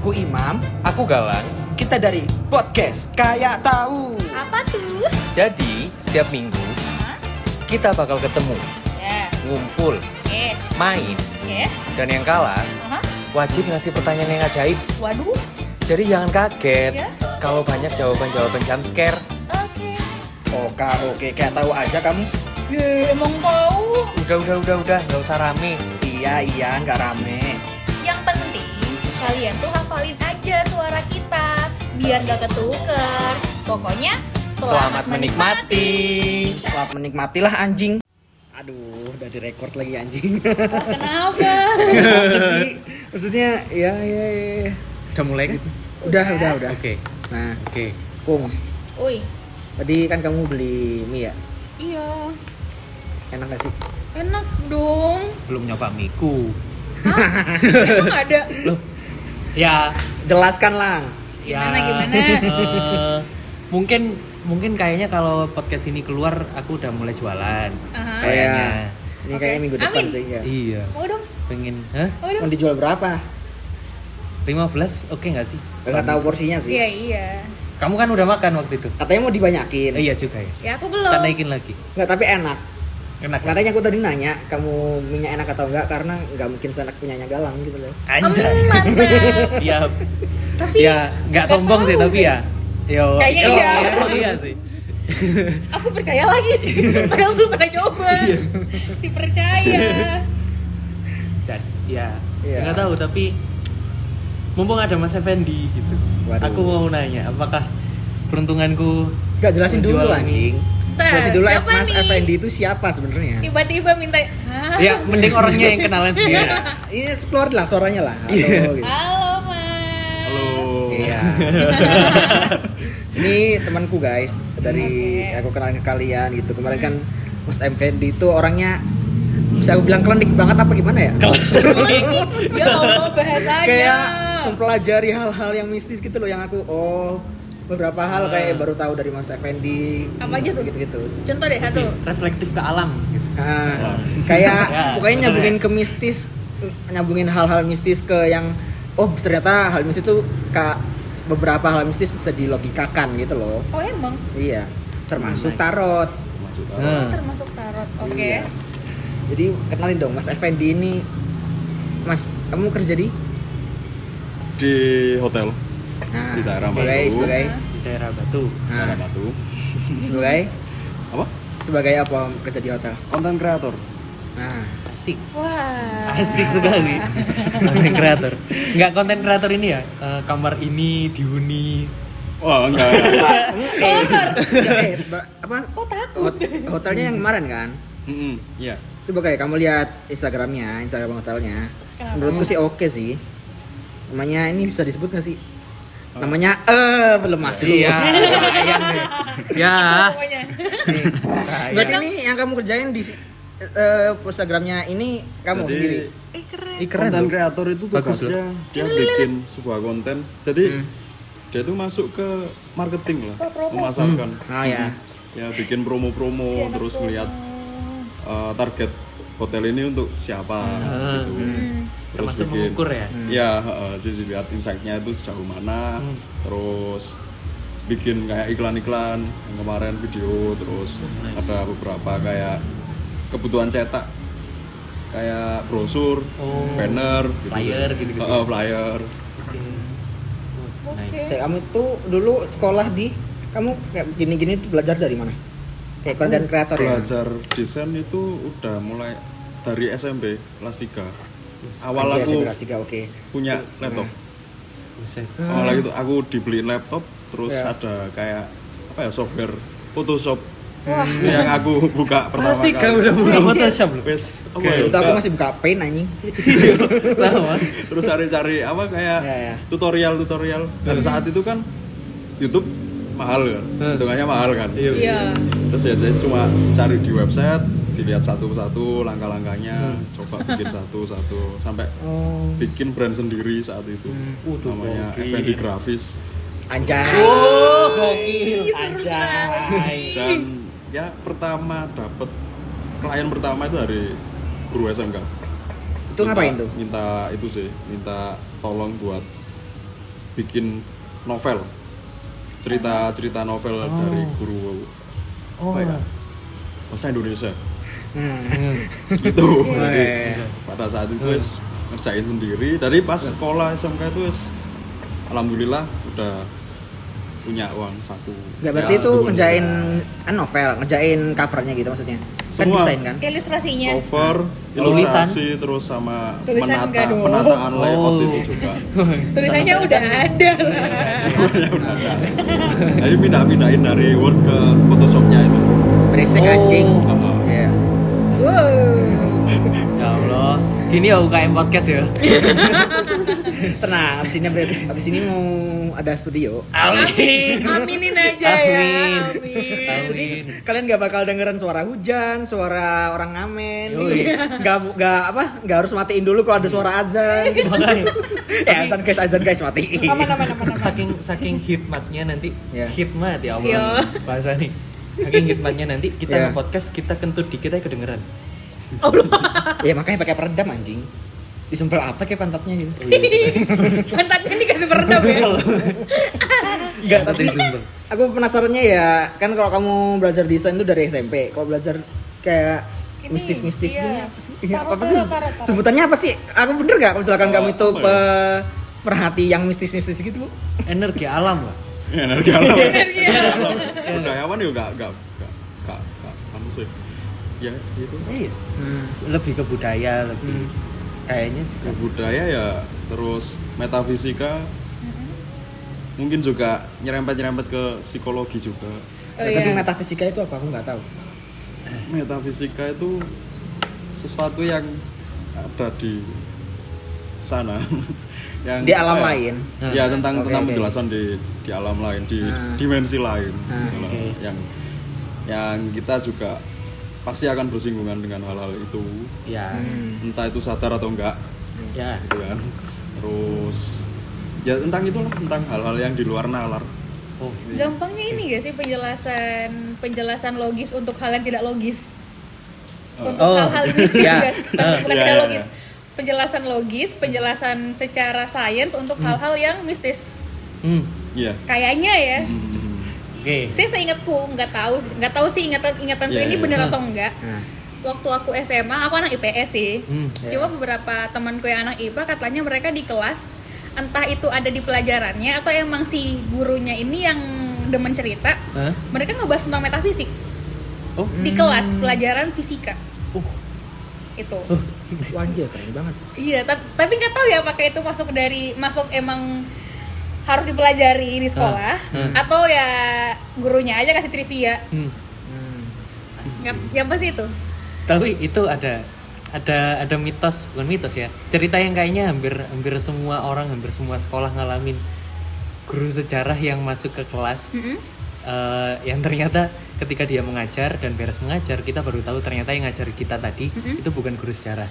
Aku Imam, Aku Galang. kita dari podcast Kayak Tahu. Apa tuh? Jadi, setiap minggu Hah? kita bakal ketemu, Ya, ngumpul, oke, main, oke. dan yang kalah Aha. wajib ngasih pertanyaan yang ajaib. Waduh, Jadi jangan kaget Ya. kalau banyak jawaban-jawaban jump scare. oke. Oke, oke, kayak tahu aja kamu. Ye, emang tahu. Udah, udah, udah, udah, nggak usah rame. Iya, iya, nggak rame. Kalian tuh hafalin aja suara kita biar gak ketuker. Pokoknya Selamat menikmati. Selamat menikmatilah anjing. Aduh, udah direkord lagi anjing. Kenapa? Apa sih? Maksudnya, ya, ya, ya. Udah mulai kan? Udah, udah, udah. Oke, Nah, oke. Kung, Uy, tadi kan kamu beli mie ya? iya. Enak gak sih? Enak dong. Belum nyoba miku. Emang ada? Loh, ya, Jelaskan lang. Gimana, ya, gimana? eh, mungkin mungkin kayaknya kalau podcast ini keluar aku udah mulai jualan. Aha. Kayaknya. Ini Oke. kayaknya minggu depan Amin. sih ya. Iya. Mau dong, Pengen, hah? mau dong. Mau dijual berapa? 15 oke nggak sih? Enggak tahu porsinya sih. Iya, iya. Kamu kan udah makan waktu itu. Katanya mau dibanyakin. Eh, iya juga ya. Ya aku belum. Kita naikin lagi. Enggak, tapi enak. Enak. Makanya aku tadi nanya, kamu minyak enak atau enggak karena nggak mungkin seenak punyanya Galang gitu loh. Anjay. Hmm, mantap. Iya. Tapi ya nggak nggak sombong sih tapi ya. Yo. Kayaknya yo, iya. emang iya sih. aku percaya lagi. Padahal belum pernah coba. Iya. Dipercaya. Dan ya. Iya. Nggak tahu tapi mumpung ada Mas Effendi gitu. Waduh. Aku mau nanya, apakah peruntunganku Enggak jelasin dulu anjing. Bentar, Jelasin dulu siapa Mas nih? Effendi itu siapa sebenarnya? Tiba-tiba minta Hah? Ya, mending orangnya yang kenalan sendiri. Ini keluar lah suaranya lah. Halo Iya. gitu. Halo Mas. Halo. Iya. Ini temanku guys dari Oke. aku kenalin ke kalian gitu. Kemarin kan Mas Effendi itu orangnya bisa aku bilang klinik banget apa gimana ya? ya Allah bahasanya. kayak mempelajari hal-hal yang mistis gitu loh yang aku oh beberapa hal Ah. kayak baru tahu dari Mas Effendi Apa aja tuh? gitu-gitu Contoh deh satu. Reflektif ke alam gitu. nah, kayak Ya, pokoknya nyambungin ya. ke mistis nyambungin hal-hal mistis ke yang oh ternyata hal mistis itu kak beberapa hal mistis bisa dilogikakan gitu loh Oh emang iya termasuk Menarik. tarot Nah. termasuk tarot. Oke. Iya. jadi kenalin dong Mas Effendi ini Mas kamu kerja di di hotel nah, Di daerah sebagai Batu. sebagai Di daerah Batu. nah, daerah Batu sebagai apa sebagai apa kerja di hotel konten kreator nah Asik. Wah. Asik sekali. konten kreator. Enggak konten kreator ini ya? eh, kamar ini dihuni. wah enggak eh, ya, eh, apa Kok takut? hot- hotelnya yang kemarin kan Mm-mm, iya coba kayak kamu lihat instagramnya instagram hotelnya Kenapa? menurutku sih oke sih namanya ini bisa disebut nggak sih namanya eh belum masuk. Iya. Deh. Ya. Sayang. berarti ini yang kamu kerjain di eh, instagramnya ini kamu Jadi, sendiri? Eh keren. Konten kreator itu Bagus tugasnya dia bikin sebuah konten. Jadi Hmm. dia itu masuk ke marketing lah memasarkan. Oh ya. Ya bikin promo-promo terus ngeliat uh, target hotel ini untuk siapa Ah. gitu Hmm. terus Termasuk bikin mengukur ya? ya uh, jadi dilihat insight-nya itu sejauh mana Hmm. terus bikin kayak iklan-iklan yang kemarin video terus ada beberapa kayak kebutuhan cetak kayak brosur, Oh. banner, gitu Flyer sih. gitu-gitu. Uh, uh, flyer. Nice. Kayak kamu itu dulu sekolah di kamu kayak gini-gini tuh belajar dari mana kayak konten kreator ya Belajar desain itu udah mulai dari SMP kelas 3 awal Anjir, aku SMP kelas tiga, oke punya laptop Buset. awal itu aku dibeliin laptop terus Ya. ada kayak apa ya software Photoshop Wah. Yang aku buka pertama Kelas tiga kali udah buka Photoshop loh. wes Oke, itu aku masih buka paint anjing Lama. terus cari-cari apa kayak Ya, ya. tutorial tutorial dan saat itu kan YouTube mahal kan Hmm. hitungannya mahal kan Iya. Iya. terus ya saya cuma cari di website dilihat satu-satu langkah-langkahnya Hmm. coba bikin satu-satu sampai oh bikin brand sendiri saat itu Hmm, waduh, namanya. Effendi Grafis anjay Oh, gokil. Sekali. dan ya pertama dapat klien pertama itu dari guru SMK Itu ngapain tuh? minta itu sih minta tolong buat bikin novel cerita cerita novel dari guru. Oh. apa ya? Bahasa Indonesia. Hmm. gitu. Jadi pada saat itu wes ngerjain sendiri. Dari pas sekolah SMK itu wes alhamdulillah udah punya uang saku Nggak berarti Ya, itu ngerjain kan novel, ngerjain covernya gitu maksudnya. Kan Semua. desain kan? Ilustrasinya. cover Tulisan. ilustrasi terus sama Tulisan menata penataan layout Oh. itu juga Tulisannya udah ada lah. ya udah ada jadi pindah-pindahin dari Word ke Photoshopnya itu Berisik Oh. anjing. Heeh. Iya. Wow. Ya Allah. Gini ya UKM podcast ya. Tenang, abis ini abis ini mau ada studio. Amin. Aminin aja ya. Amin. Amin. Amin. Kalian gak bakal dengerin suara hujan, suara orang ngamen. Yoi. Gak, gak apa? Gak harus matiin dulu kalau ada suara azan. gitu. Makanya. ya azan guys, azan guys matiin. Aman aman aman aman. saking saking hikmatnya nanti Ya. hikmat ya Iya. Allah bahasa nih saking hikmatnya nanti kita Ya. nge-podcast kita kentut dikit aja kedengeran ya makanya pakai peredam anjing. Disumpel apa kayak pantatnya gitu. oh, iya, Pantatnya dikasih peredam ya. Enggak, tapi aku penasarannya ya, kan kalau kamu belajar desain itu dari SMP. Kalau belajar kayak Ini, mistis-mistis iya. ini apa sih? Tarot, apa. Sebutannya apa sih? Aku bener gak kalau misalkan Oh, kamu itu ya? pe- perhati yang mistis-mistis gitu? energi alam lah Ya, energi alam Energi alam. budayawan ya gak gak gak gak gak anu sih ya itu iya lebih ke budaya lebih kayaknya juga budaya ya terus metafisika mungkin juga nyerempet nyerempet ke psikologi juga Oh, Nah, Tapi iya. metafisika itu apa? Aku nggak tahu. metafisika itu sesuatu yang ada di sana yang Di alam ya? lain. ya tentang Oke, tentang oke. penjelasan di di alam lain di Ah. dimensi lain Ah, Kalau oke. yang yang kita juga pasti akan bersinggungan dengan hal-hal itu ya Hmm. entah itu sadar atau enggak ya gitu kan terus ya tentang itulah tentang hal-hal yang di luar nalar oh Gampangnya ini gak sih penjelasan penjelasan logis untuk hal yang tidak logis? Untuk Oh. hal-hal mistis Ya. guys, bukan Ya, tidak ya, logis. ya. Penjelasan logis, penjelasan secara sains untuk hal-hal yang mistis. hmm. iya Kayaknya ya. Hmm. Oke Saya seingatku nggak tahu, nggak tahu sih ingatan ingatanku Iya, ini iya. benar Hah. atau enggak. Nah, Waktu aku SMA, aku anak IPS sih. Hmm, ya. Cuma beberapa temanku yang anak IPA katanya mereka di kelas entah itu ada di pelajarannya atau emang si gurunya ini yang demen cerita, Hah? mereka ngebahas tentang metafisik oh di kelas pelajaran fisika. uh. Itu. wajah keren banget. Iya, ta- tapi nggak tahu ya apakah itu masuk dari masuk emang harus dipelajari di sekolah Hmm. atau ya gurunya aja kasih trivia. Hmm. Hmm. Ya apa sih itu? tapi itu ada ada ada mitos bukan mitos ya cerita yang kayaknya hampir hampir semua orang hampir semua sekolah ngalamin guru sejarah yang masuk ke kelas Mm-mm. eh, yang ternyata ketika dia mengajar dan beres mengajar kita baru tahu ternyata yang ngajar kita tadi Mm-mm. itu bukan guru sejarah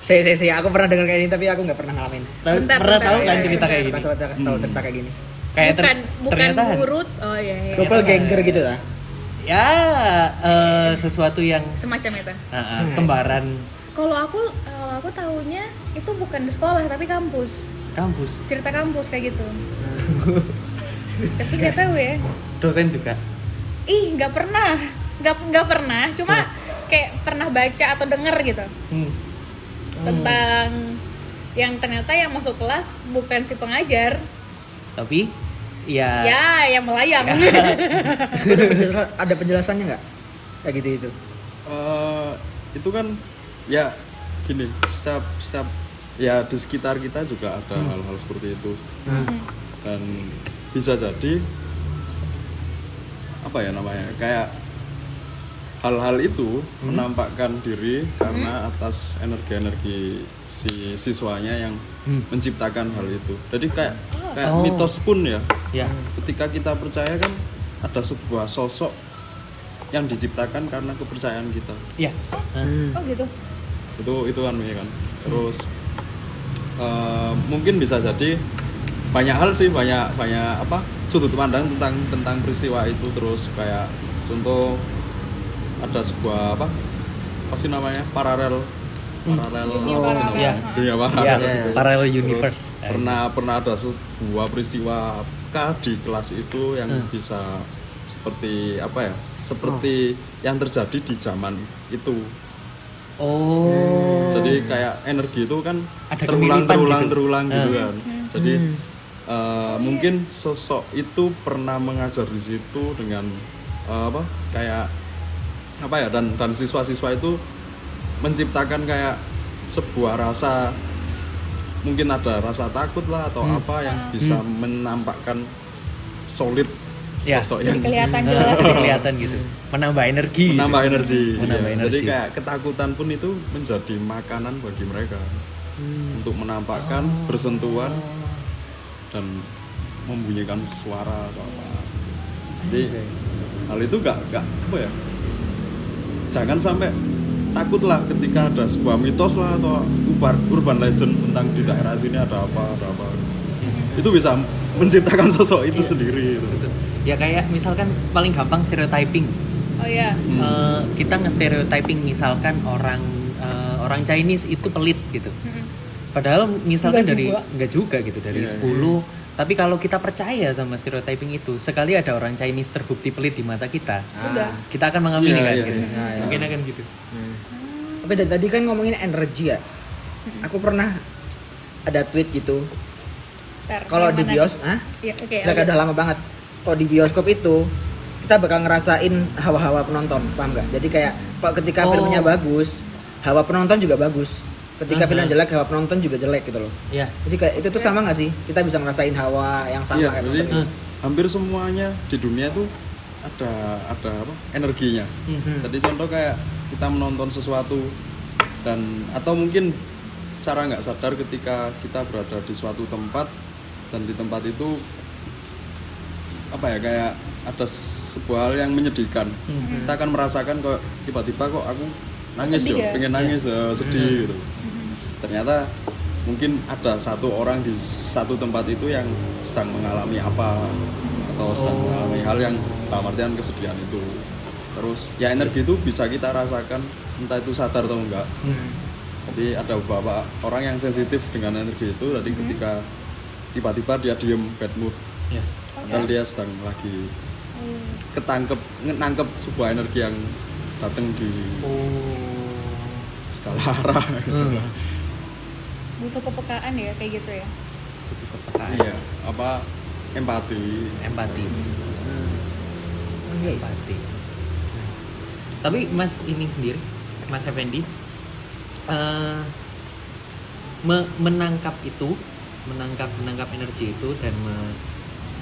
Saya, saya, saya, aku pernah dengar kayak ini tapi aku nggak pernah ngalamin. Tahu- Bentar, pernah bentar, tahu ya, kan ya, cerita bentar, kayak gini Coba coba tahu Hmm. cerita kayak gini. kayak ter- bukan bukan ternyata guru. Oh iya iya. Doppelganger gitu lah. ya eh, sesuatu yang Semacam itu. ah, ah, kembaran Kalau aku kalau aku tahunya itu bukan di sekolah tapi kampus. kampus Cerita kampus kayak gitu. tapi nggak tahu ya. dosen juga Ih, nggak pernah. Nggak nggak pernah, cuma kayak pernah baca atau denger gitu. Hmm. Tentang yang ternyata yang masuk kelas bukan si pengajar. Tapi ya ya yang melayang. Ada, penjelasan, ada penjelasannya nggak? Kayak gitu itu. Eh, itu kan ya gini setiap setiap ya di sekitar kita juga ada hal-hal seperti itu. Dan bisa jadi apa ya namanya kayak hal-hal itu menampakkan diri karena atas energi-energi si siswanya yang Hmm. menciptakan hal itu. Jadi kayak kayak Oh. mitos pun ya. Ya. Ketika kita percaya kan ada sebuah sosok yang diciptakan karena kepercayaan kita. Ya. Ah. oh gitu. Itu itu kan ya kan. Terus eh, mungkin bisa jadi banyak hal sih banyak banyak apa sudut pandang tentang tentang peristiwa itu. Terus kayak contoh ada sebuah apa sih namanya paralel paralel Dunia apa sih paralel. namanya? Ya. dunia paralel Ya, Iya. parallel Terus universe. pernah pernah ada sebuah peristiwa kah di kelas itu yang Hmm. bisa seperti apa ya seperti yang terjadi di zaman itu Oh. jadi kayak energi itu kan Ada terulang kemiripan terulang gitu. terulang gitu Hmm. kan jadi eh, mungkin sosok itu pernah mengajar di situ dengan eh, apa kayak apa ya dan dan siswa-siswa itu menciptakan kayak sebuah rasa mungkin ada rasa takut lah atau Hmm. apa yang bisa menampakkan solid Ya. sosok yang kelihatan Nah, jelas ya. kelihatan gitu. Menambah energi. gitu. menambah energi. Menambah Iya. energi. Jadi kayak ketakutan pun itu menjadi makanan bagi mereka untuk menampakkan bersentuhan dan membunyikan suara atau apa. Jadi hal itu gak gak apa ya? Jangan sampai takutlah ketika ada sebuah mitos lah atau urban, urban legend tentang di daerah sini ada apa ada apa. Itu bisa menciptakan sosok itu sendiri. Gitu. Ya kayak misalkan paling gampang stereotyping. oh iya Hmm. Eh, kita nge-stereotyping misalkan orang eh, orang Chinese itu pelit gitu. Mm-mm. Padahal misalkan Nggak dari juga. nggak juga gitu dari Iya, 10 tapi kalau kita percaya sama stereotyping itu, sekali ada orang Chinese terbukti pelit di mata kita, udah kita akan mengamini Iya, kan iya, gitu. iya, iya. Mungkin akan gitu. Tapi dari tadi kan ngomongin energi ya. Aku pernah ada tweet gitu. Kalau di bios, ah, Iya, oke udah udah lama banget. Kalau di bioskop itu kita bakal ngerasain hawa-hawa penonton, paham nggak? Jadi kayak kalau ketika Oh. filmnya bagus, hawa penonton juga bagus. Ketika filmnya jelek, hawa penonton juga jelek gitu loh. Iya. Jadi kayak itu tuh sama nggak sih? Kita bisa ngerasain hawa yang sama Iya, kayak jadi hampir semuanya di dunia itu ada ada apa energinya. Mhm. Jadi contoh kayak kita menonton sesuatu dan atau mungkin secara nggak sadar ketika kita berada di suatu tempat dan di tempat itu apa ya kayak ada sebuah hal yang menyedihkan. Kita akan merasakan kok tiba-tiba kok aku nangis Sedih yo, ya? pengen nangis ya, sedih gitu. Ternyata mungkin ada satu orang di satu tempat itu yang sedang mengalami apa atau sedang Oh. mengalami hal yang dalam artian kesedihan itu. Terus ya energi itu bisa kita rasakan entah itu sadar atau enggak. Hmm. Jadi ada beberapa orang yang sensitif dengan energi itu. Jadi ketika tiba-tiba dia diem bad mood, Iya. padahal dia sedang lagi ketangkep nangkep sebuah energi yang datang di Oh. skala arah. Hmm. butuh kepekaan ya kayak gitu ya Butuh kepekaan. Iya, apa empati. Empati. Oh, iya, iya. Empati. Tapi Mas ini sendiri, Mas Effendi, eh, me- menangkap itu, menangkap menangkap energi itu dan me-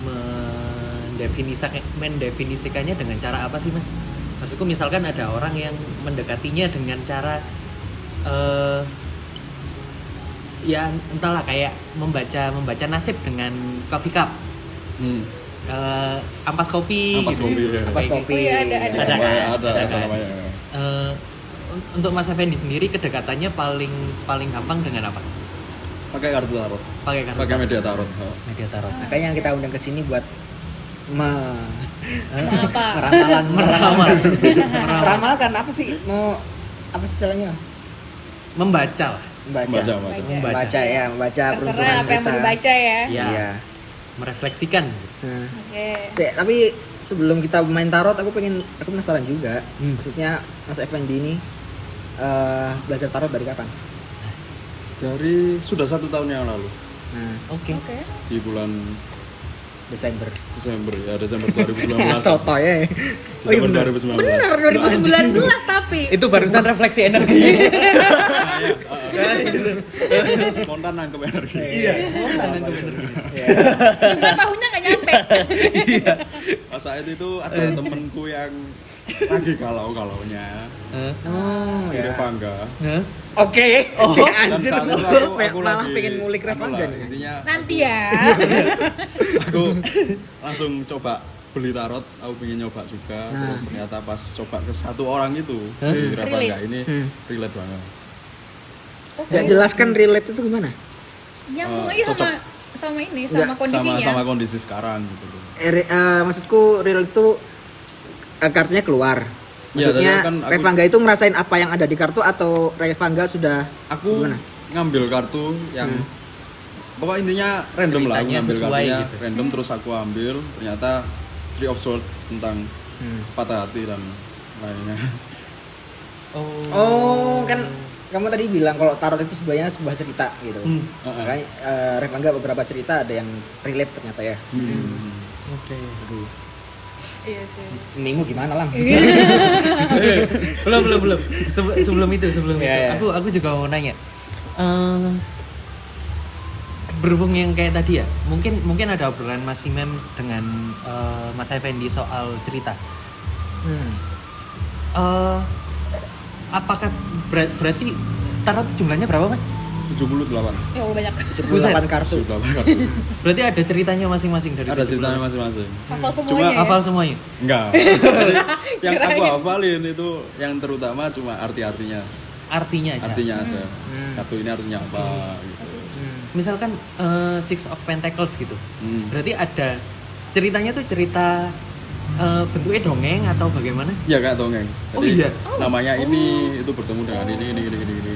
mendefinisikan mendefinisikannya dengan cara apa sih Mas? Maksudku misalkan ada orang yang mendekatinya dengan cara eh, ya entahlah kayak membaca membaca nasib dengan coffee cup Hmm. eh, ampas kopi Ampas gitu. kopi, ya. Ampas kopi. Oh iya, ada, ada. Ada Ada, kan? ada, Ada ada kan? namanya. Eh, un- untuk Mas Effendi sendiri kedekatannya paling paling gampang dengan apa? Pakai kartu tarot. Pakai kartu Pakai media tarot. Oh. media tarot. Makanya yang kita undang ke sini buat me apa meramalan Meramal. meramalkan apa sih mau apa sih istilahnya Membaca lah. membaca Membaca, membaca. Membaca. membaca ya membaca terserah peruntungan apa yang mau dibaca ya Ya. Iya. Merefleksikan. Nah, oke se- tapi sebelum kita main tarot aku pengen aku penasaran juga Hmm. maksudnya Mas Effendi ini eh, belajar tarot dari kapan? Dari sudah satu tahun yang lalu Nah, Oke. oke di bulan Desember. Desember ya Desember 2019. Soto ya. Desember 2019. bener 2019 tapi Itu barusan refleksi energi. Spontan nangkep energi. Iya. juga tahunnya nggak nyampe Pas saat itu ada temenku yang lagi galau-galaunya. Hah? Oh, Si ya. Revangga. Oke. Oh. Si anjir aku, aku, malah lagi pengen ngulik anu Revangga lah, nih. Intinya nanti ya aku langsung coba beli tarot aku pengen nyoba juga Nah. terus ternyata pas coba ke satu orang itu Hah? si Revangga ini Hmm. relate banget Oke. Gak jelaskan relate itu gimana? nyambung aja sama cocok. sama ini Nggak, sama kondisinya sama sama kondisi sekarang gitu loh Eh, eh, maksudku real itu kartunya keluar. Iya, Maksudnya tadi kan aku- Revangga itu ngerasain apa yang ada di kartu atau Revangga sudah aku Gimana? ngambil kartu yang Hmm. pokok intinya random lah aku Ceritanya ngambil sesuai kartunya gitu. random terus aku ambil ternyata Three of Swords tentang Hmm. patah hati dan lainnya Oh. Oh, kan kamu tadi bilang kalau tarot itu sebenarnya sebuah cerita gitu. Hmm. Makanya eh, Revangga beberapa cerita ada yang relate ternyata ya. Hmm. Oke. Iya sih. Minggu gimana lang? belum belum belum Sebe- sebelum itu sebelum Iya, itu iya. aku aku juga mau nanya Eh, berhubung yang kayak tadi ya mungkin mungkin ada obrolan Mas Simem dengan eh, Mas Effendi soal cerita Hmm. Eh, apakah ber- berarti tarot jumlahnya berapa mas 78 Ya Allah banyak. 78 kartu. 78 kartu berarti ada ceritanya masing-masing dari ada 78. ceritanya masing-masing Hafal Cuma semuanya ya. hafal semuanya enggak yang aku hafalin itu yang terutama cuma arti-artinya artinya aja artinya aja Hmm. kartu ini artinya apa gitu Hmm. misalkan eh, Six of Pentacles gitu Hmm. berarti ada ceritanya tuh cerita eh, bentuknya dongeng atau bagaimana Ya kayak dongeng. Oh, Jadi iya? namanya ini itu bertemu dengan ini ini ini ini. ini.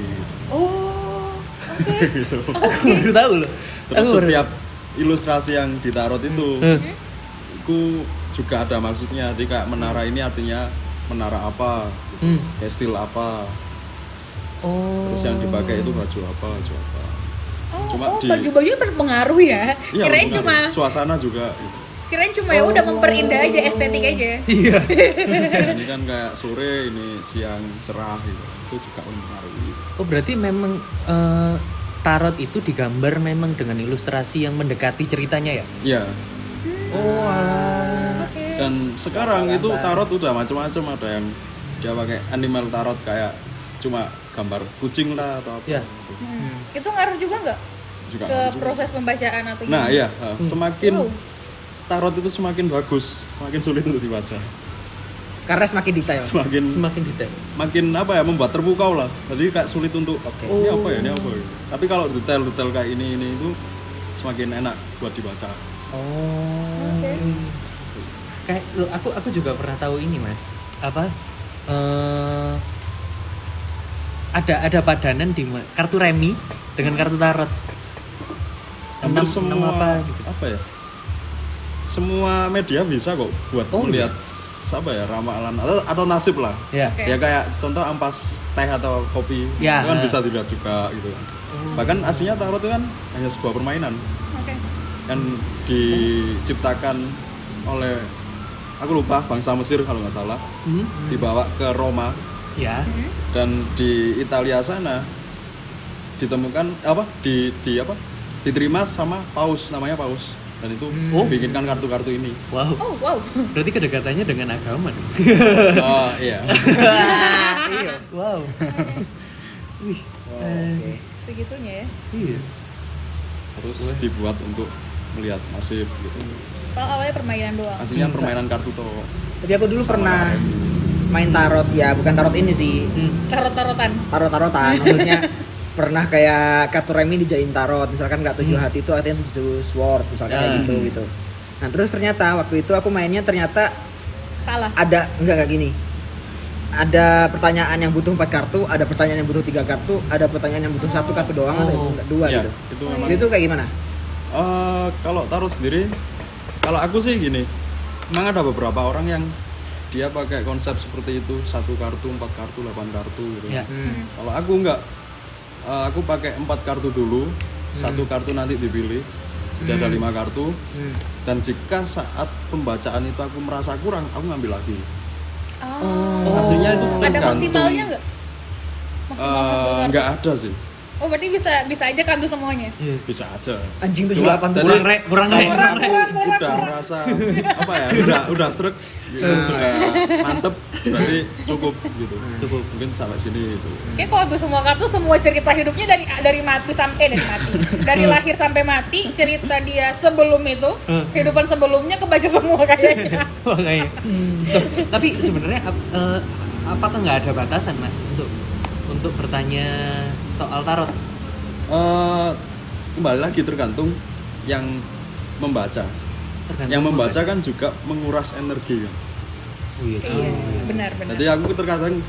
oh baru tahu loh Terus Aku baru- setiap ilustrasi yang ditarot itu Eh, itu juga ada maksudnya. Jadi kayak menara ini artinya menara apa, gitu. Hmm. apa. oh Terus yang dipakai itu baju apa, baju apa. Oh, Cuma oh di- baju-bajunya berpengaruh ya. Iya, kirain cuma suasana juga. Gitu. Kirain cuma ya udah memperindah aja estetik aja. iya ini kan kayak sore, ini siang cerah gitu. Itu juga mempengaruhi. oh berarti memang eh, tarot itu digambar memang dengan ilustrasi yang mendekati ceritanya ya Iya. oh alah. Oke. Dan sekarang itu tarot udah macam-macam ada yang dia pakai animal tarot kayak cuma gambar kucing lah atau apa. Ya. gitu. Hmm. Itu ngaruh juga nggak Juga ke juga. proses pembacaan atau Nah, gimana? iya, uh, semakin Wow. Tarot itu semakin bagus, semakin sulit untuk dibaca. Karena semakin detail. Semakin semakin detail makin apa ya membuat terpukau lah. Jadi kayak sulit untuk Oke. ini apa ya, ini apa ya. Tapi kalau detail-detail kayak ini ini itu semakin enak buat dibaca. oh Oke. kayak lo aku aku juga pernah tahu ini mas apa eh ada ada padanan di kartu remi dengan kartu tarot Hampir Enam- semua enam apa apa, gitu. ya? Semua media bisa kok buat Oh, melihat apa ya ramalan atau atau nasib lah. ya Oke. Ya kayak contoh ampas teh atau kopi Ya. itu kan bisa dilihat juga gitu kan. Bahkan aslinya tarot itu kan hanya sebuah permainan. Oke. kan diciptakan oleh aku lupa bangsa Mesir kalau nggak salah. Hmm, dibawa ke Roma. Ya dan di Italia sana ditemukan apa di di apa? Diterima sama paus namanya paus dan itu Oh. bikinkan kartu-kartu ini wow Oh wow. berarti kedekatannya dengan agama oh iya iya wow Wih, Oke. Segitunya ya. iya terus dibuat untuk melihat nasib gitu Kalau awalnya permainan doang. aslinya permainan kartu tuh Tapi aku dulu Sama pernah kayak main tarot ya, bukan tarot ini sih. Hmm. Tarot-tarotan. Tarot-tarotan maksudnya pernah kayak kartu remi dijadiin tarot misalkan nggak tujuh hati itu artinya tujuh sword misalkan kayak Hmm. gitu gitu nah terus ternyata waktu itu aku mainnya ternyata Salah. ada enggak enggak gini ada pertanyaan yang butuh empat kartu ada pertanyaan yang butuh tiga kartu ada pertanyaan yang butuh satu kartu doang ada Oh. yang dua ya gitu itu memang itu kayak gimana Eh, kalau taruh sendiri, kalau aku sih gini, memang ada beberapa orang yang dia pakai konsep seperti itu satu kartu, empat kartu, delapan kartu gitu. ya Hmm. Kalau aku enggak, eh, aku pakai empat kartu dulu, satu kartu nanti dipilih, jadi ada lima kartu. Hmm. Dan jika saat pembacaan itu aku merasa kurang, aku ngambil lagi. Oh. Aslinya itu Ada tergantung. maksimalnya nggak? Maksimal kartu. nggak ada sih, Oh berarti bisa bisa aja kambil semuanya. Iya. bisa aja. anjing tujuh Cuma delapan kurang rek kurang rek kurang rek udah merasa apa ya udah udah seret gitu, sudah mantep berarti cukup gitu Cukup. mungkin sampai sini gitu Kayak kalau gue semua kartu semua cerita hidupnya dari dari mati sampai dari mati. Dari lahir sampai mati cerita dia sebelum itu Hmm. kehidupan sebelumnya kebaca semua kayaknya. Makanya. Tuh, Tapi sebenarnya ap- eh, apakah nggak ada batasan mas untuk untuk bertanya soal tarot? Eh, kembali lagi tergantung yang membaca Tergantung yang membaca kan juga menguras energi kan Oh iya. Iya, benar benar. Jadi aku terkadang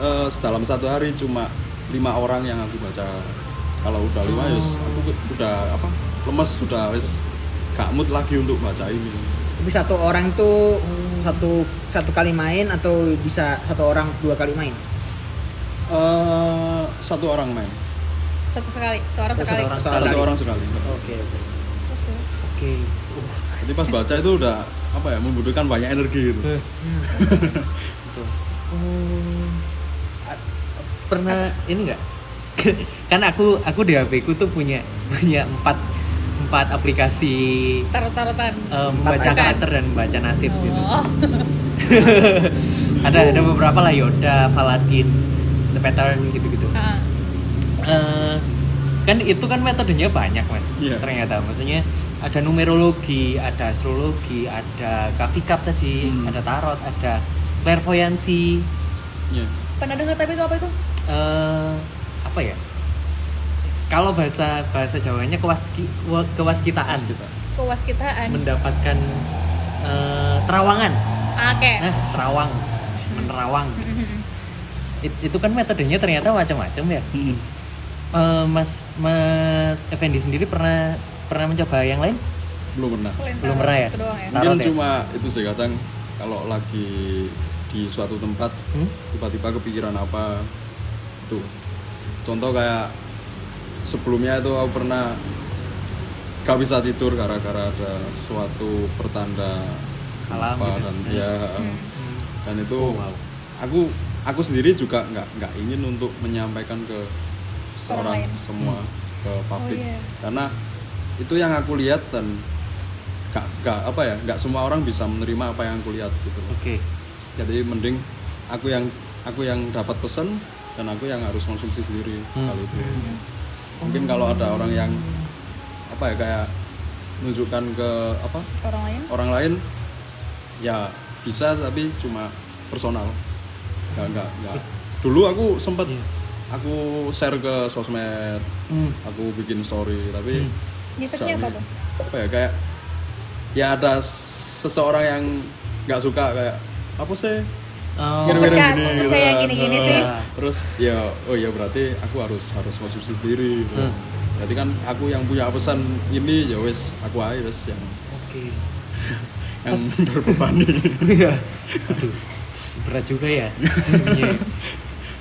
eh, dalam satu hari cuma lima orang yang aku baca. Kalau udah lima, Oh. yus, aku udah apa lemes sudah wis gak mood lagi untuk baca ini. Tapi satu orang tuh satu satu kali main atau bisa satu orang dua kali main? Eh, satu orang main, Satu sekali, seorang Satu sekali. orang satu Sekali. orang sekali. Oke oke. Oke. Oke. Uh, Jadi pas baca itu udah apa ya membutuhkan banyak energi gitu. A- Pernah ini enggak? kan aku aku di HP ku tuh punya punya empat empat aplikasi Tarot-tarotan. eh, membaca karakter dan membaca nasib gitu. Oh. ada ada beberapa lah Yoda, Paladin, Pattern gitu-gitu. Ah. Eh, kan itu kan metodenya banyak mas Iya. ternyata maksudnya ada numerologi ada astrologi ada kafikap tadi Hmm. ada tarot ada clairvoyancy Iya. Pernah dengar tapi itu apa itu? eh apa ya kalau bahasa bahasa Jawanya kewaski, wa- kewaskitaan Kita. Kewaskitaan. mendapatkan eh, terawangan Ah, Oke. nah terawang menerawang It- itu kan metodenya ternyata macam-macam ya Mm-mm. Eh, Mas Mas Effendi sendiri pernah pernah mencoba yang lain? Belum pernah. Selain Belum pernah ya? Itu doang ya. Tarot ya? cuma itu sih kadang kalau lagi di suatu tempat Hmm? tiba-tiba kepikiran apa itu contoh kayak sebelumnya itu aku pernah gak bisa tidur gara-gara ada suatu pertanda Alam apa gitu. dan Hmm. ya Hmm. dan itu Oh, wow. aku aku sendiri juga nggak nggak ingin untuk menyampaikan ke seseorang lain. semua ke publik iya. karena itu yang aku lihat dan nggak nggak apa ya nggak semua orang bisa menerima apa yang aku lihat gitu. Oke. jadi mending aku yang aku yang dapat pesan dan aku yang harus konsumsi sendiri Hmm. hal itu mungkin kalau ada orang yang apa ya kayak menunjukkan ke apa Orang lain. orang lain ya bisa tapi cuma personal nggak nggak nggak dulu aku sempat Iya. aku share ke sosmed Hmm. aku bikin story tapi Hmm. Apa tuh? apa ya kayak ya ada seseorang yang nggak suka kayak apa sih Oh. Gini, gitu saya kan. gini-gini Nah, sih? terus ya oh ya berarti aku harus harus konsumsi sendiri gitu. Hmm. jadi kan aku yang punya pesan ini ya wes aku aja wes yang Oke. yang berbebani Iya. Aduh. Berat juga ya. Iya.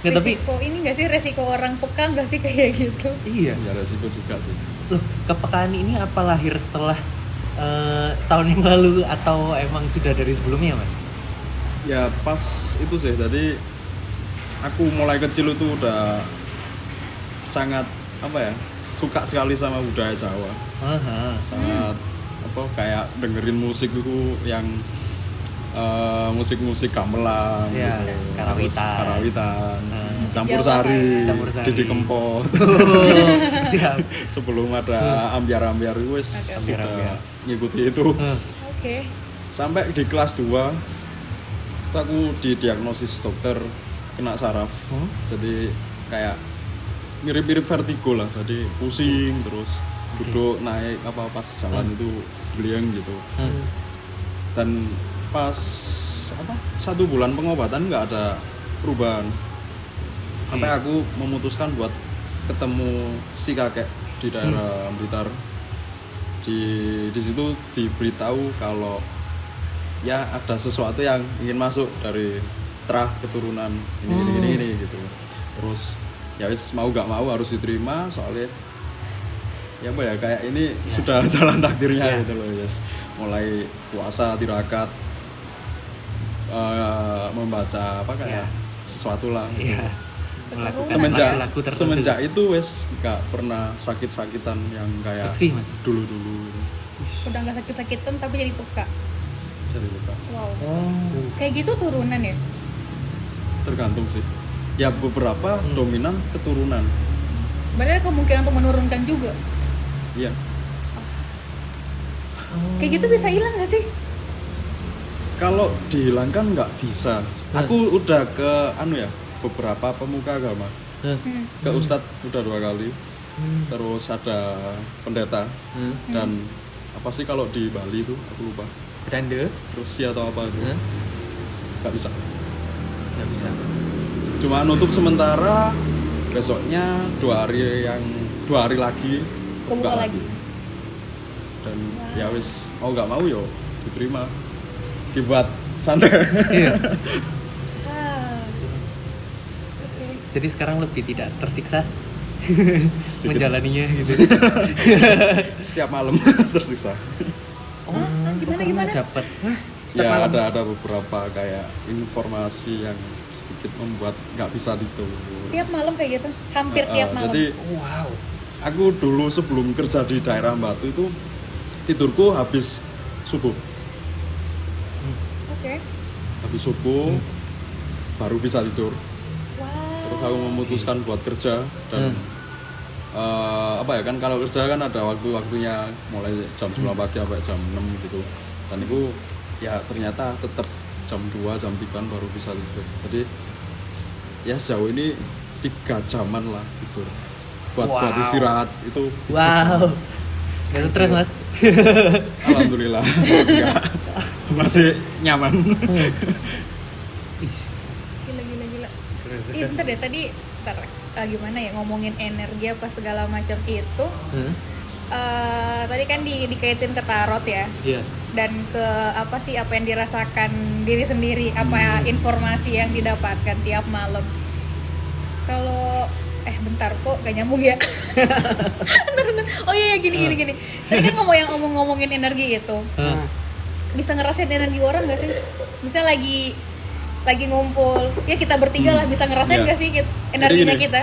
Nggak, tapi resiko ini gak sih resiko orang peka gak sih kayak gitu? iya. ya resiko juga sih Loh, kepekaan ini apa lahir setelah eh, setahun yang lalu atau emang sudah dari sebelumnya, Mas? ya pas itu sih tadi aku mulai kecil itu udah sangat apa ya suka sekali sama budaya Jawa Aha. sangat apa kayak dengerin musik itu yang eh, musik-musik gamelan Iya, gitu. karawitan. Terus karawitan Hmm. campur sari, kayak- Campur sari. Didi Kempot siap. sebelum ada ambiar-ambiar itu wis Oke. sudah Ambiar-ambiar. ngikuti itu Hmm. Oke. sampai di kelas 2 itu aku didiagnosis dokter kena saraf Hmm? jadi kayak mirip-mirip vertigo lah jadi pusing terus duduk naik apa pas jalan Hmm. itu beliang gitu Hmm. dan pas apa satu bulan pengobatan nggak ada perubahan sampai Oke. aku memutuskan buat ketemu si kakek di daerah Blitar di di situ diberitahu kalau ya ada sesuatu yang ingin masuk dari terah keturunan ini ini ini, ini gitu terus ya wis mau gak mau harus diterima soalnya ya apa ya kayak ini Ya. sudah jalan takdirnya Ya. gitu loh yes mulai puasa tirakat eh, membaca apa kayak Ya. sesuatu lah gitu. Iya. Melakukan semenjak tertentu. semenjak itu wes nggak pernah sakit-sakitan yang kayak Bersih, Mas. dulu-dulu Udah gak sakit-sakitan tapi jadi peka. jadi lupa Wow. Oh. Kayak gitu turunan ya? tergantung sih ya beberapa Hmm. dominan keturunan Berarti ada kemungkinan untuk menurunkan juga. iya Kayak gitu bisa hilang gak sih? Kalau dihilangkan nggak bisa. Aku udah ke anu ya beberapa pemuka agama. Hmm. Hmm. ke ustadz udah dua kali. Hmm. terus ada pendeta. Hmm. dan apa sih kalau di Bali itu? Aku lupa. Beranda. Rusia atau apa itu? Hmm. nggak bisa. Nggak bisa. Cuma nutup sementara besoknya dua hari yang dua hari lagi Kebuka lagi. dan ya wis mau nggak mau yo diterima dibuat santai iya Ah. Jadi sekarang lebih tidak tersiksa Sedikit. menjalaninya gitu setiap malam tersiksa oh gimana, gimana? dapat Setiap ya malam. ada ada beberapa kayak informasi yang sedikit membuat nggak bisa ditidur Tiap malam kayak gitu. Hampir Uh, tiap malam. jadi wow aku dulu sebelum kerja di daerah Batu itu tidurku habis subuh Oke. habis subuh baru bisa tidur. Wow. terus aku memutuskan buat kerja dan eh, apa ya kan kalau kerja kan ada waktu-waktunya mulai jam 9 pagi sampai jam 6 gitu. Dan itu ya ternyata tetap jam 2 jam 3 baru bisa tidur. Jadi ya sejauh ini tiga jaman lah tidur. Buat buat Wow. istirahat itu wow. nggak stres mas? Alhamdulillah masih nyaman. Gila gila gila. Ih, bentar deh tadi bentar, eh, gimana ya ngomongin energi apa segala macam itu. Hah? eh tadi kan di, dikaitin ke tarot ya. Iya. Dan ke apa sih apa yang dirasakan diri sendiri apa informasi yang didapatkan tiap malam. Kalau eh bentar kok gak nyambung ya? Bentar, bentar. oh iya iya, gini gini gini. Tadi kan ngomong yang ngomong ngomongin energi itu Hah? Bisa ngerasain energi orang gak sih bisa lagi lagi ngumpul ya kita bertiga lah bisa ngerasain Iya. gak sih kit- energinya gini. kita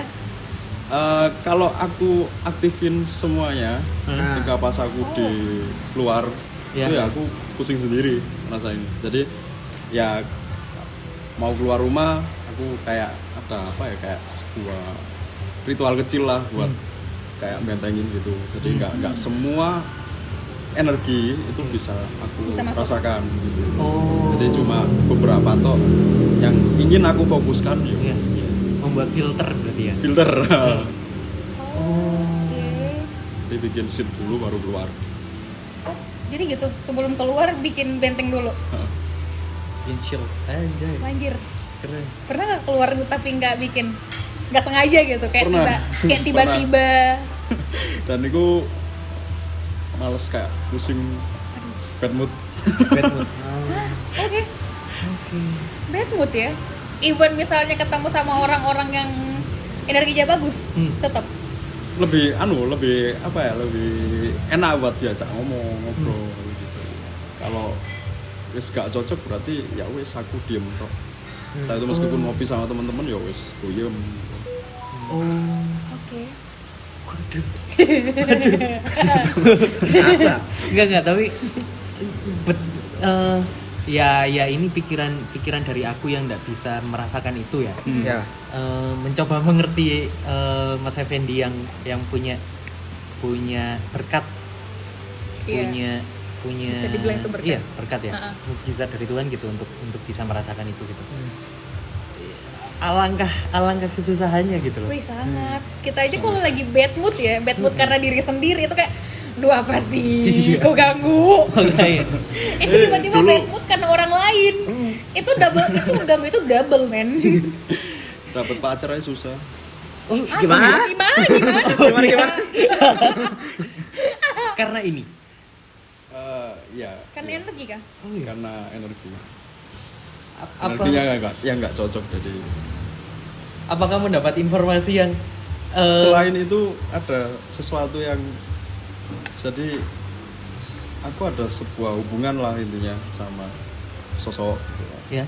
Eh, kalau aku aktifin semuanya Hmm. ketika pas aku di luar Ya. itu ya aku pusing sendiri ngerasain jadi ya mau keluar rumah aku kayak ada apa ya kayak sebuah ritual kecil lah buat kayak bentengin gitu jadi nggak nggak semua energi itu bisa aku Bisa masuk. rasakan. Gitu oh. Jadi cuma beberapa toh yang ingin aku fokuskan yuk iya. Membuat filter berarti ya? Filter. Oh, oke dibikin sip dulu baru keluar. Jadi gitu sebelum keluar bikin benteng dulu? Bikin chill. Aja Anjir, keren. Pernah nggak keluar tapi nggak bikin nggak sengaja gitu? Kayak Pernah. tiba kayak tiba-tiba. Dan itu males kayak pusing bad mood. Bad mood. Oke. Oke. Bad mood ya. Even misalnya ketemu sama orang-orang yang energinya bagus Hmm. tetap lebih anu lebih apa ya lebih enak buat diajak ngomong ngobrol gitu. Kalau wis gak cocok berarti ya wis aku diem tok. Entah itu meskipun ngopi sama teman-teman ya wis diem. Oh. Oke Apa? Enggak enggak, tapi bet, eh, ya ya ini pikiran pikiran dari aku yang nggak bisa merasakan itu ya. Ya. Eh, mencoba mengerti eh, Mas Effendi yang yang punya punya berkat Iya. punya punya Bisa dibilang itu berkat. Iya, berkat ya. Ha-ha. Mukjizat dari Tuhan gitu untuk untuk bisa merasakan itu gitu. Alangkah alangkah kesusahannya gitu loh. wih sangat kita aja kalau lagi bad mood ya bad mood karena diri sendiri itu kayak Duh apa sih? Iya. Kok ganggu? Itu tiba-tiba bad mood karena orang lain. Itu double itu ganggu itu double men. dapat pacar aja susah Oh, Ah, Gimana? Gimana? Gimana? Gimana, gimana? karena ini. Eh, ya Karena ya, energi kah? Oh iya. karena energi Apa energinya nggak yang nggak cocok jadi apa kamu dapat informasi yang eh, selain itu ada sesuatu yang jadi aku ada sebuah hubungan lah intinya sama sosok gitu ya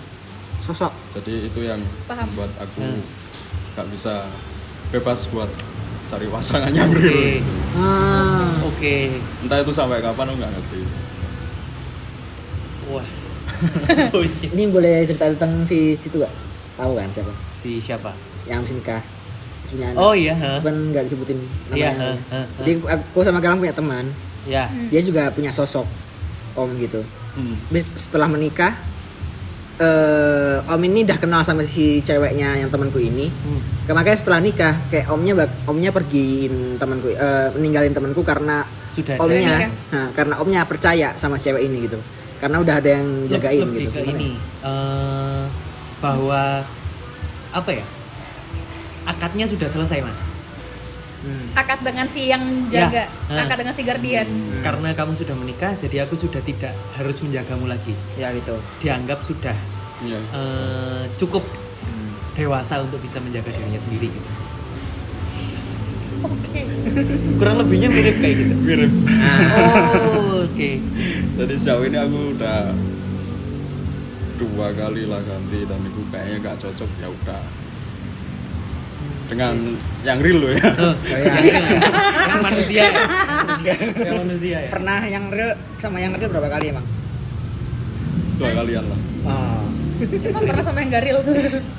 Sosok. jadi itu yang Paham. membuat aku Hmm. nggak bisa bebas buat cari pasangannya oke real Ah. oke entah itu sampai kapan aku nggak ngerti wah oh, iya. Ini boleh cerita tentang si situ gak? Tahu kan siapa? si siapa Yang habis nikah. Anak. oh iya. Cuman nggak disebutin Iya, namanya. ha. Jadi aku sama Galang punya teman. ya Dia juga punya sosok om gitu. Hmm. Setelah menikah eh om ini udah kenal sama si ceweknya yang temanku ini. Hmm. Ke- Makanya setelah nikah kayak omnya bak- omnya pergiin temanku eh, ninggalin temanku karena sudah omnya nah, karena omnya percaya sama cewek ini gitu. Karena udah ada yang jagain lebih gitu ke ini eh, bahwa apa ya akadnya sudah selesai mas Hmm. akad dengan si yang jaga Ya. akad dengan si guardian karena kamu sudah menikah jadi aku sudah tidak harus menjagamu lagi ya gitu dianggap sudah Iya. eh, cukup dewasa untuk bisa menjaga dirinya sendiri gitu. Oke. Kurang lebihnya mirip kayak gitu. Mirip. oh oke. Jadi sejauh ini aku udah dua kali lah ganti dan itu kayaknya gak cocok ya udah. Dengan yang real loh ya. Oh, yang, yang manusia ya. Yang manusia ya. Pernah yang real sama yang real berapa kali emang? Dua kalian lah. oh. emang pernah sama yang garil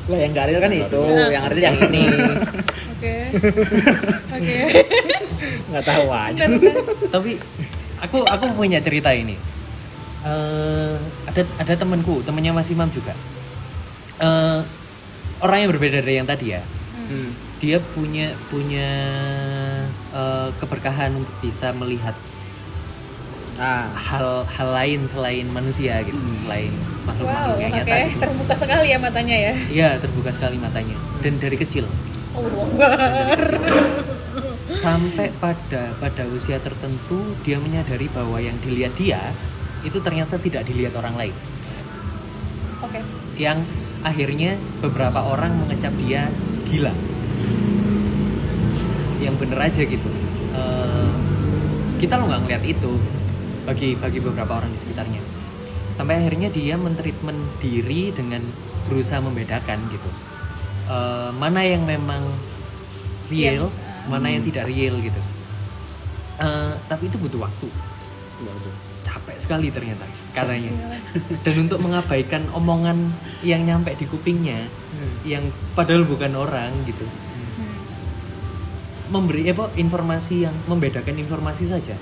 lah yang gak real kan itu. yang real yang ini oke. Nggak tahu aja tapi aku aku punya cerita ini. Eh, ada ada temanku temannya Mas Imam juga. Eh, orang yang berbeda dari yang tadi ya. Hmm. dia punya punya eh, keberkahan untuk bisa melihat ah. hal hal lain selain manusia gitu selain makhluk wow makhluk yang oke. nyata gitu. terbuka sekali ya matanya ya. Iya terbuka sekali matanya. Dan dari kecil Allah Akbar. sampai pada pada usia tertentu dia menyadari bahwa yang dilihat dia itu ternyata tidak dilihat orang lain. Oke. Yang akhirnya beberapa orang mengecap dia gila. Yang bener aja gitu. Eh, kita lo nggak ngeliat itu bagi bagi beberapa orang di sekitarnya. Sampai akhirnya dia mentreatment diri dengan berusaha membedakan gitu Eh, mana yang memang real Yang, mana yang tidak real gitu. Eh, tapi itu butuh waktu. Ada. capek sekali ternyata katanya. Dan untuk mengabaikan omongan yang nyampe di kupingnya yang padahal bukan orang gitu. Hmm. memberi apa informasi yang membedakan informasi saja.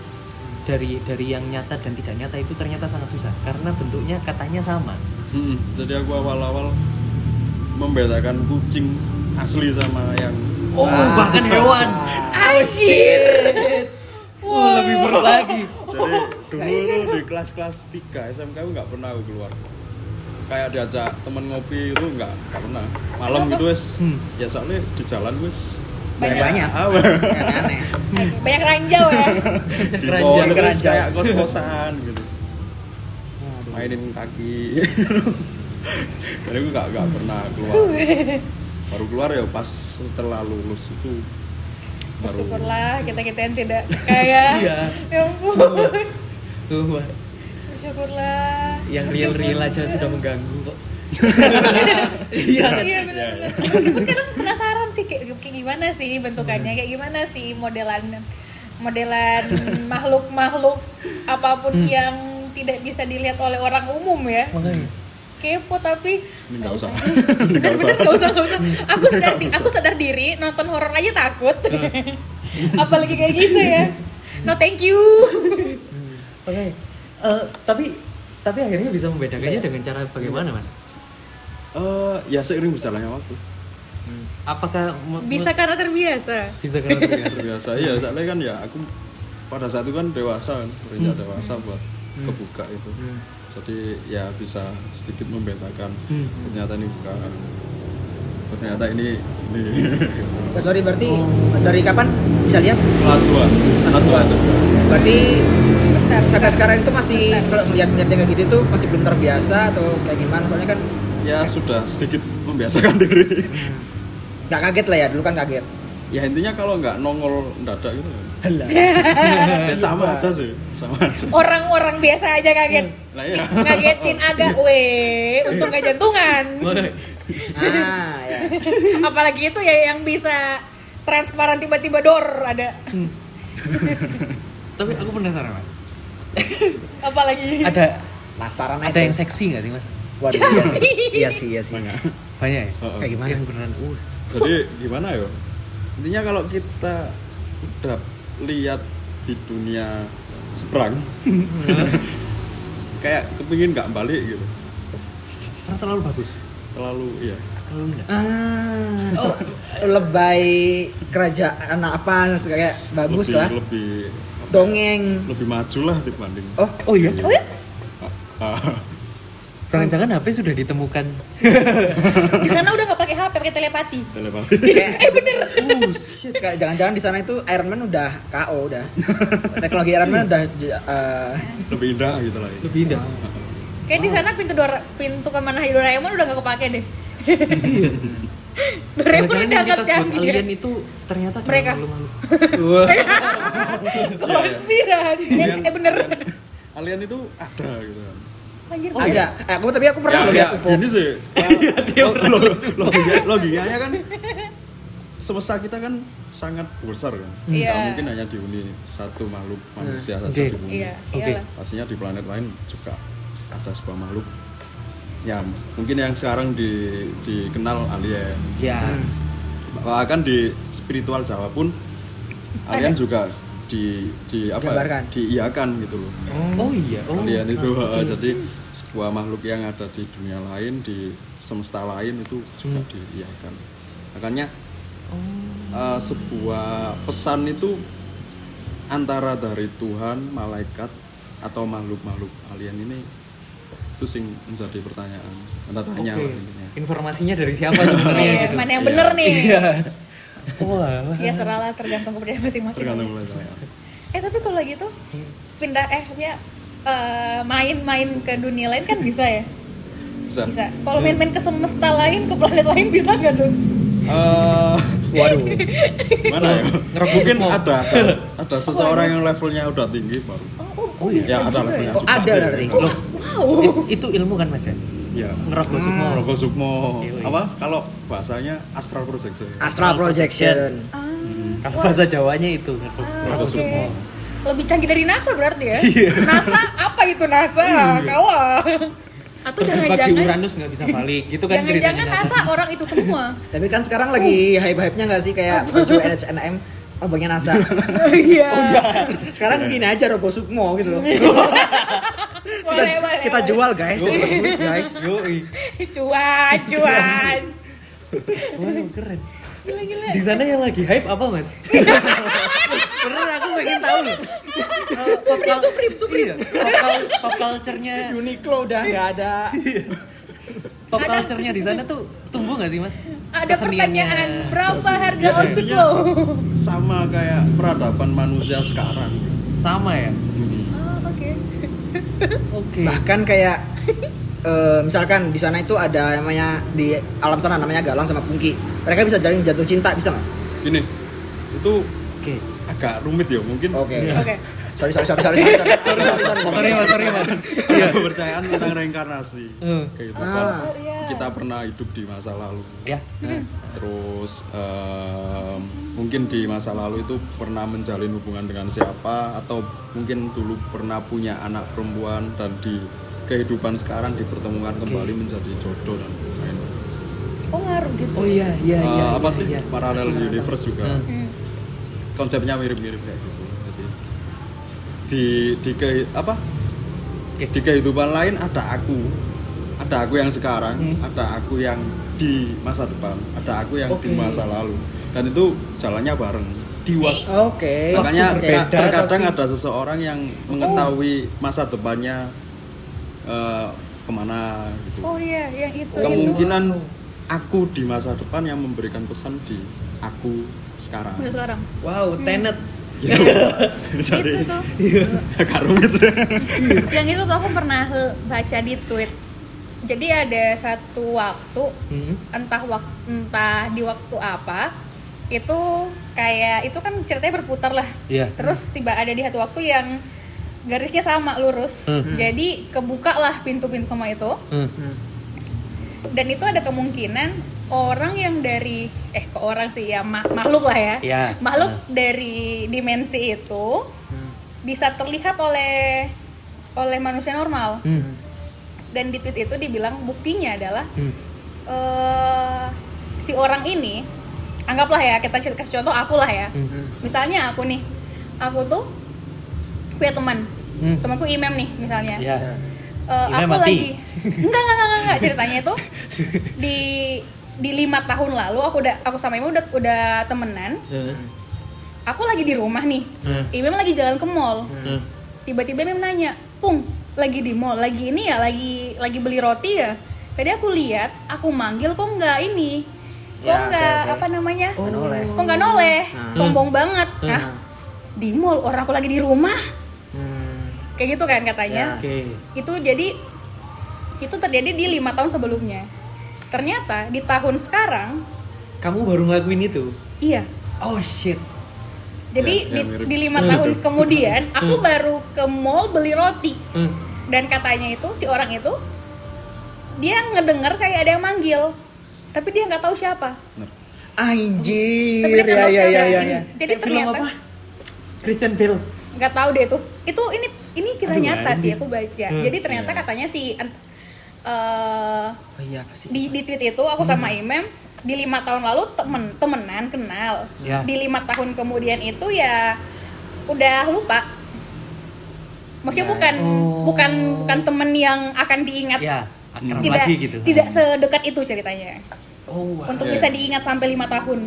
Dari dari yang nyata dan tidak nyata itu ternyata sangat susah. Karena bentuknya katanya sama. Mm-mm. Jadi aku awal-awal membedakan kucing asli sama yang oh bahkan hewan. Anjir. oh, lebih berat lagi. Jadi dulu tuh di kelas-kelas 3 SMK aku nggak pernah aku keluar. Kayak diajak temen ngopi itu nggak nggak pernah. Malam gitu wes Hmm. ya soalnya di jalan wes banyak banyak. apa? Aneh. Banyak ranjau ya. Di Keranjang, mall terus kayak kos-kosan gitu. Mainin kaki karena aku nggak nggak pernah keluar baru keluar ya pas setelah lulus itu baru Bersyukurlah kita kita yang tidak kaya. Iya. Ya ampun. Sumpah. Bersyukurlah. yang real real aja sudah mengganggu kok Iya Iya, benar-benar. Meskipun kadang penasaran sih kayak, kayak gimana sih bentukannya, kayak gimana sih modelan modelan makhluk-makhluk apa pun yang tidak bisa dilihat oleh orang umum ya. makanya Kepo tapi nggak usah. Bener-bener nggak usah. Nggak usah. Aku sadar di- aku sadar diri nonton horor aja takut. Apalagi kayak gitu ya. No thank you. oke Eh, tapi tapi akhirnya bisa membedakannya dengan cara bagaimana mas? Eh, ya seiring berjalannya waktu. Apakah me- Bisa karena terbiasa. bisa karena terbiasa. Biasa iya soalnya kan ya aku pada saat itu kan dewasa kan beranjak dewasa buat kebuka itu jadi ya bisa sedikit membedakan Hmm. ternyata ini bukan ternyata ini ini Oh, sorry berarti dari kapan bisa lihat kelas 2 kelas dua. 2 berarti Bentar. sampai bentar. sekarang itu masih Bentar. kalau melihat melihat kayak gitu tuh masih belum terbiasa atau kayak gimana soalnya kan ya sudah sedikit membiasakan diri nggak kaget lah ya dulu kan kaget ya intinya kalau nggak nongol mendadak gitu ya sama aja sih sama aja. Orang-orang biasa aja kaget. nah iya. Ngagetin agak weh, untung gak jantungan. Ah ya. Apalagi itu ya yang bisa transparan tiba-tiba dor ada. tapi aku penasaran mas. Apalagi? Ada penasaran ada yang seksi nggak sih mas? Waduh iya. sih. Iya sih iya sih. Banyak. banyak ya? Oh, kayak gimana? Yang beneran. Uh. Jadi gimana ya? Intinya kalau kita udah lihat di dunia seberang kayak kepingin nggak balik gitu. Karena terlalu bagus? Terlalu iya. Terlalu ah. Oh. lebay kerajaan apa kayak bagus lebih, lah lebih dongeng. lebih maju lah dibanding oh. Oh iya? Oh ya? Jangan-jangan HP sudah ditemukan. Di sana udah pakai HP, pakai telepati. telepati Eh bener. Oh, shit. Kayak jangan-jangan di sana itu Iron Man udah KO udah. Teknologi Iron Man udah eh, lebih indah gitu lah ya. Lebih indah. Kayak di sana pintu Dora, pintu ke mana Doraemon udah nggak kepake deh. Doraemon Jangan-jangan udah yang kita angkat sebut canggih. alien itu ternyata Mereka. Konspirasi. Eh, eh bener. alien itu ada gitu Anjir. ada. Eh, aku tapi aku pernah ya, lihat ya, UFO. gini sih lo- logika, logikanya kan semesta kita kan sangat besar kan Iya. Nggak mungkin hanya dihuni satu makhluk manusia saja di bumi Iya, Oke. iyalah. pastinya di planet lain juga ada sebuah makhluk ya mungkin yang sekarang di, dikenal alien Ya. bahkan di spiritual Jawa pun alien juga di di apa ya, Gambarkan. diiakan gitu loh Oh iya. Oh. alien itu uh, jadi sebuah makhluk yang ada di dunia lain di semesta lain itu juga Hmm. diiakan makanya Oh. uh, sebuah pesan itu antara dari Tuhan malaikat atau makhluk-makhluk alien ini itu sing menjadi pertanyaan tanda tanya intinya. Informasinya dari siapa sebenarnya Iya, gitu? mana yang bener nih? Iya. Ya seralah tergantung kepercayaan masing-masing. tergantung mulai saya Eh tapi kalau gitu pindah eh ya eh, main-main ke dunia lain kan bisa ya? bisa, Bisa. Kalau main-main ke semesta lain, ke planet lain bisa nggak tuh? Eh, Waduh. mana ya mungkin ada ada, ada seseorang yang levelnya udah tinggi baru Oh, oh, Oh, iya. bisa ya ada juga levelnya ya? Oh, ada berarti. Wow. It- itu ilmu kan mas ya? Ya semua. Roko Sukmo Iya, iya. apa kalau bahasanya astral projection Astral projection. Ah, Kalau wah. bahasa Jawanya itu ngerokok Ah, semua. Lebih canggih dari NASA berarti ya? Iya. NASA apa itu NASA? Kalah. Atau Terjebak di jangan-jangan Uranus nggak bisa balik gitu kan jangan-jangan NASA orang itu semua. Tapi kan sekarang lagi hype-hype-nya nggak sih kayak baju NHNM lambangnya NASA. Iya. Sekarang gini aja Robo Sukmo gitu loh. Boleh, boleh. Kita boleh. jual guys, berbunyi, guys. Yoi. Cuan, cuan. Waduh keren. Gila, gila. Di sana yang lagi hype apa mas? Bener aku pengen tahu loh. Cul- Supreme, Supreme. Iya, pop, cul- pop culture-nya Uniqlo udah nggak ada. pop culture-nya di sana tuh tumbuh nggak sih mas? Ada Keseniannya. pertanyaan, berapa harga Ya, outfit lo? sama kayak peradaban manusia sekarang Sama ya? Oke. Oke. Bahkan kayak eh, misalkan di sana itu ada namanya di alam sana namanya Galang sama Pungki. Mereka bisa jalin jatuh cinta bisa nggak? gini itu Oke. agak rumit ya mungkin Oke. Oke. Sorry sorry sorry sorry sorry. sorry. Sorry, sorry, sorry mas, sorry mas. Iya. kepercayaan tentang reinkarnasi kehidupan Ah. iya. kita pernah hidup di masa lalu Ya. terus mungkin di masa lalu itu pernah menjalin hubungan dengan siapa atau mungkin dulu pernah punya anak perempuan dan di kehidupan sekarang dipertemukan kembali menjadi jodoh dan lain-lain Oh ngaruh gitu. Oh iya iya Eh, iya. apa iya, sih iya. parallel universe juga. Hmm. konsepnya mirip-mirip kayak gitu di di ke apa Oke. di kehidupan lain ada aku ada aku yang sekarang Hmm. ada aku yang di masa depan ada aku yang di Oke. masa lalu dan itu jalannya bareng di waktu Oke. makanya Oke. berbeda, ter- terkadang tapi- ada seseorang yang mengetahui masa depannya eh, ke mana gitu Oh iya, yang itu. kemungkinan aku di masa depan yang memberikan pesan di aku sekarang Udah sekarang. Wow, Tenet. gitu Itu tuh. agak rumit sih yang itu tuh aku pernah baca di tweet. Jadi ada satu waktu Hmm. entah waktu entah di waktu apa itu kayak itu kan ceritanya berputar lah Iya. terus tiba ada di satu waktu yang garisnya sama lurus Hmm. jadi kebuka lah pintu-pintu semua itu Hmm. dan itu ada kemungkinan orang yang dari eh kok orang sih ya ma- makhluk lah ya Iya. makhluk Nah. dari dimensi itu Hmm. bisa terlihat oleh oleh manusia normal Hmm. dan di tweet itu dibilang buktinya adalah Hmm. eh si orang ini anggaplah ya kita kasih contoh aku lah ya Hmm. misalnya aku nih aku tuh punya teman Hmm. temanku imam nih misalnya Ya. Eh, Imam aku mati. lagi enggak enggak enggak enggak ceritanya itu di di lima tahun lalu aku udah aku sama Imam udah udah temenan Hmm. aku lagi di rumah nih Hmm. Imam lagi jalan ke mall Hmm. tiba-tiba Imam nanya Pung lagi di mall lagi ini ya lagi lagi beli roti ya tadi aku lihat aku manggil kok nggak ini kok Ya, nggak apa namanya noleh. kok nggak noleh Nah. sombong banget nah Nah. di mall orang aku lagi di rumah Hmm. kayak gitu kan katanya Ya. Oke. itu jadi itu terjadi di lima tahun sebelumnya ternyata di tahun sekarang Kamu baru ngelakuin itu? iya Oh shit. jadi Ya, di, ya, di lima tahun kemudian aku baru ke mall beli roti Hmm. dan katanya itu si orang itu dia ngedenger kayak ada yang manggil tapi dia nggak tahu siapa. Anjir, Tapi dia nggak ya tahu ya siapa. ya ya. ya. jadi Kayak film ternyata apa? Christian Bale. nggak tahu deh itu itu ini ini kisah Aduh, nyata sih anjing. aku baca Hmm. jadi ternyata Iya. katanya si eh, Oh iya sih? di di tweet itu aku sama Imam di lima tahun lalu temen temenan kenal Ya. di lima tahun kemudian itu ya udah lupa maksudnya Ya. bukan Oh. bukan bukan temen yang akan diingat Ya, akrab tidak lagi gitu. tidak sedekat itu ceritanya Oh, wow. untuk Ya. bisa diingat sampai lima tahun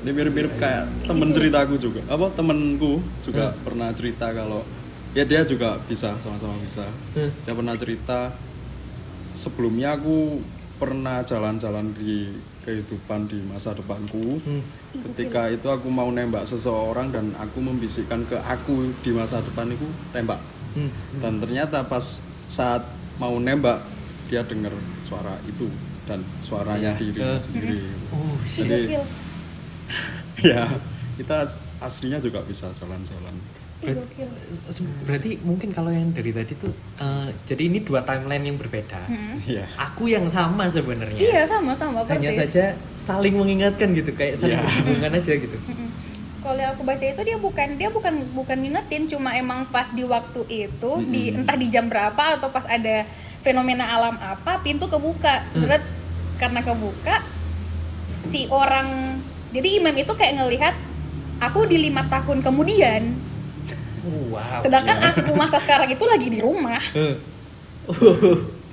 Ini mirip-mirip kayak temen Gitu. ceritaku juga. Apa temenku juga pernah cerita kalau ya dia juga bisa sama-sama bisa. Hmm. Dia pernah cerita sebelumnya aku pernah jalan-jalan di kehidupan di masa depanku. Hmm. Ketika itu aku mau nembak seseorang dan aku membisikkan ke aku di masa depan itu tembak. Hmm. Dan ternyata pas saat mau nembak dia dengar suara itu dan suaranya Iya. dirinya Eh. sendiri. Oh. Jadi ya kita aslinya juga bisa jalan-jalan Berarti mungkin kalau yang dari tadi tuh eh, jadi ini dua timeline yang berbeda. Mm-mm. Iya Aku yang sama sebenarnya. iya sama sama Hanya persis saja saling mengingatkan gitu kayak saling Iya. bersinggungan aja gitu. Kalau yang aku baca itu dia bukan dia bukan bukan ngingetin cuma emang pas di waktu itu di entah di jam berapa atau pas ada fenomena alam apa pintu kebuka Zret, karena kebuka si orang jadi imam itu kayak ngelihat aku di lima tahun kemudian wow. sedangkan aku masa sekarang itu lagi di rumah.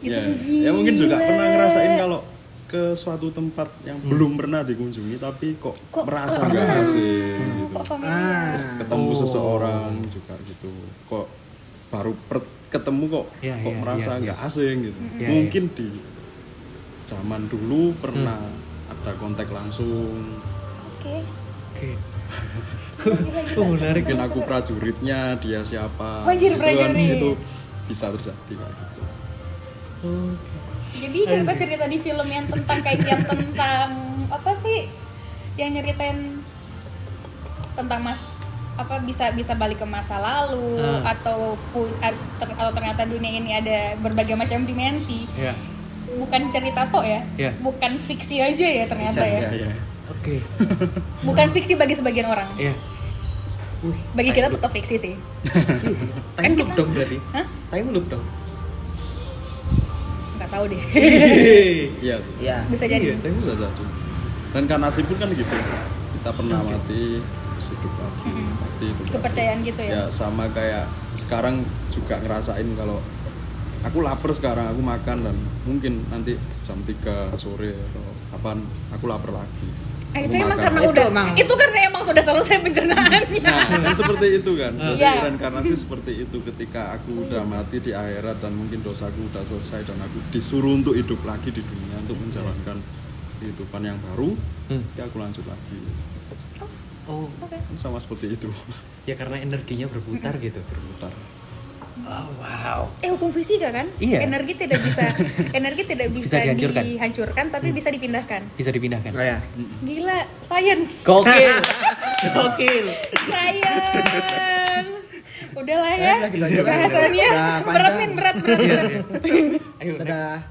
Gitu, ya, ya mungkin juga pernah ngerasain kalau ke suatu tempat yang belum pernah dikunjungi tapi kok, Kok- merasa kok nggak pernah? asing gitu. kok familiar Terus ketemu Oh. seseorang juga gitu kok baru per- ketemu kok Iya, kok iya, merasa iya, nggak asing gitu Iya, mungkin di zaman dulu pernah Hmm. ada kontak langsung oke Oke. Gila, gila, Oh, menarik. mungkin aku prajuritnya dia siapa Anjir, gitu kan, prajurit. itu bisa terjadi kayak gitu Oh. Jadi cerita-cerita di film yang tentang kayak yang tentang apa sih yang nyeritain tentang mas apa bisa bisa balik ke masa lalu Hmm. atau ter- atau ternyata dunia ini ada berbagai macam dimensi Ya. bukan cerita toh ya Ya. bukan fiksi aja ya ternyata Bisa, ya ya. Iya. Oke. bukan fiksi bagi sebagian orang Iya. Wih, bagi kita loop. tetap fiksi sih time kan loop kita- dong berarti. Hah? Time loop dong. nggak tahu deh iya sih Iya. bisa jadi Iya, time bisa jadi dan karena nasib pun kan gitu kita pernah mati terus hidup lagi mati hidup lagi. kepercayaan gitu ya ya sama kayak sekarang juga ngerasain kalau aku lapar sekarang aku makan dan mungkin nanti jam 3 sore atau kapan aku lapar lagi Eh, itu emang karena Itu udah emang- itu karena emang sudah selesai pencernaannya Nah, kan seperti itu kan. Jadi Iya. reinkarnasi seperti itu ketika aku udah mati di akhirat dan mungkin dosaku udah selesai dan aku disuruh untuk hidup lagi di dunia untuk menjalankan kehidupan yang baru, Hmm. ya aku lanjut lagi. Oh, Oke. Sama seperti itu. ya karena energinya berputar gitu. Berputar. Oh, wow. Eh hukum fisika kan? Iya. Energi tidak bisa energi tidak Bisa bisa, dihancurkan. dihancurkan tapi bisa dipindahkan. Bisa dipindahkan. Oh ya. Gila, science. Gokil. Gokil. Science. Udahlah ya. Lagi-lagi. Bahasannya Udah berat panjang. min berat berat. Iya, berat. iya. Ayo next.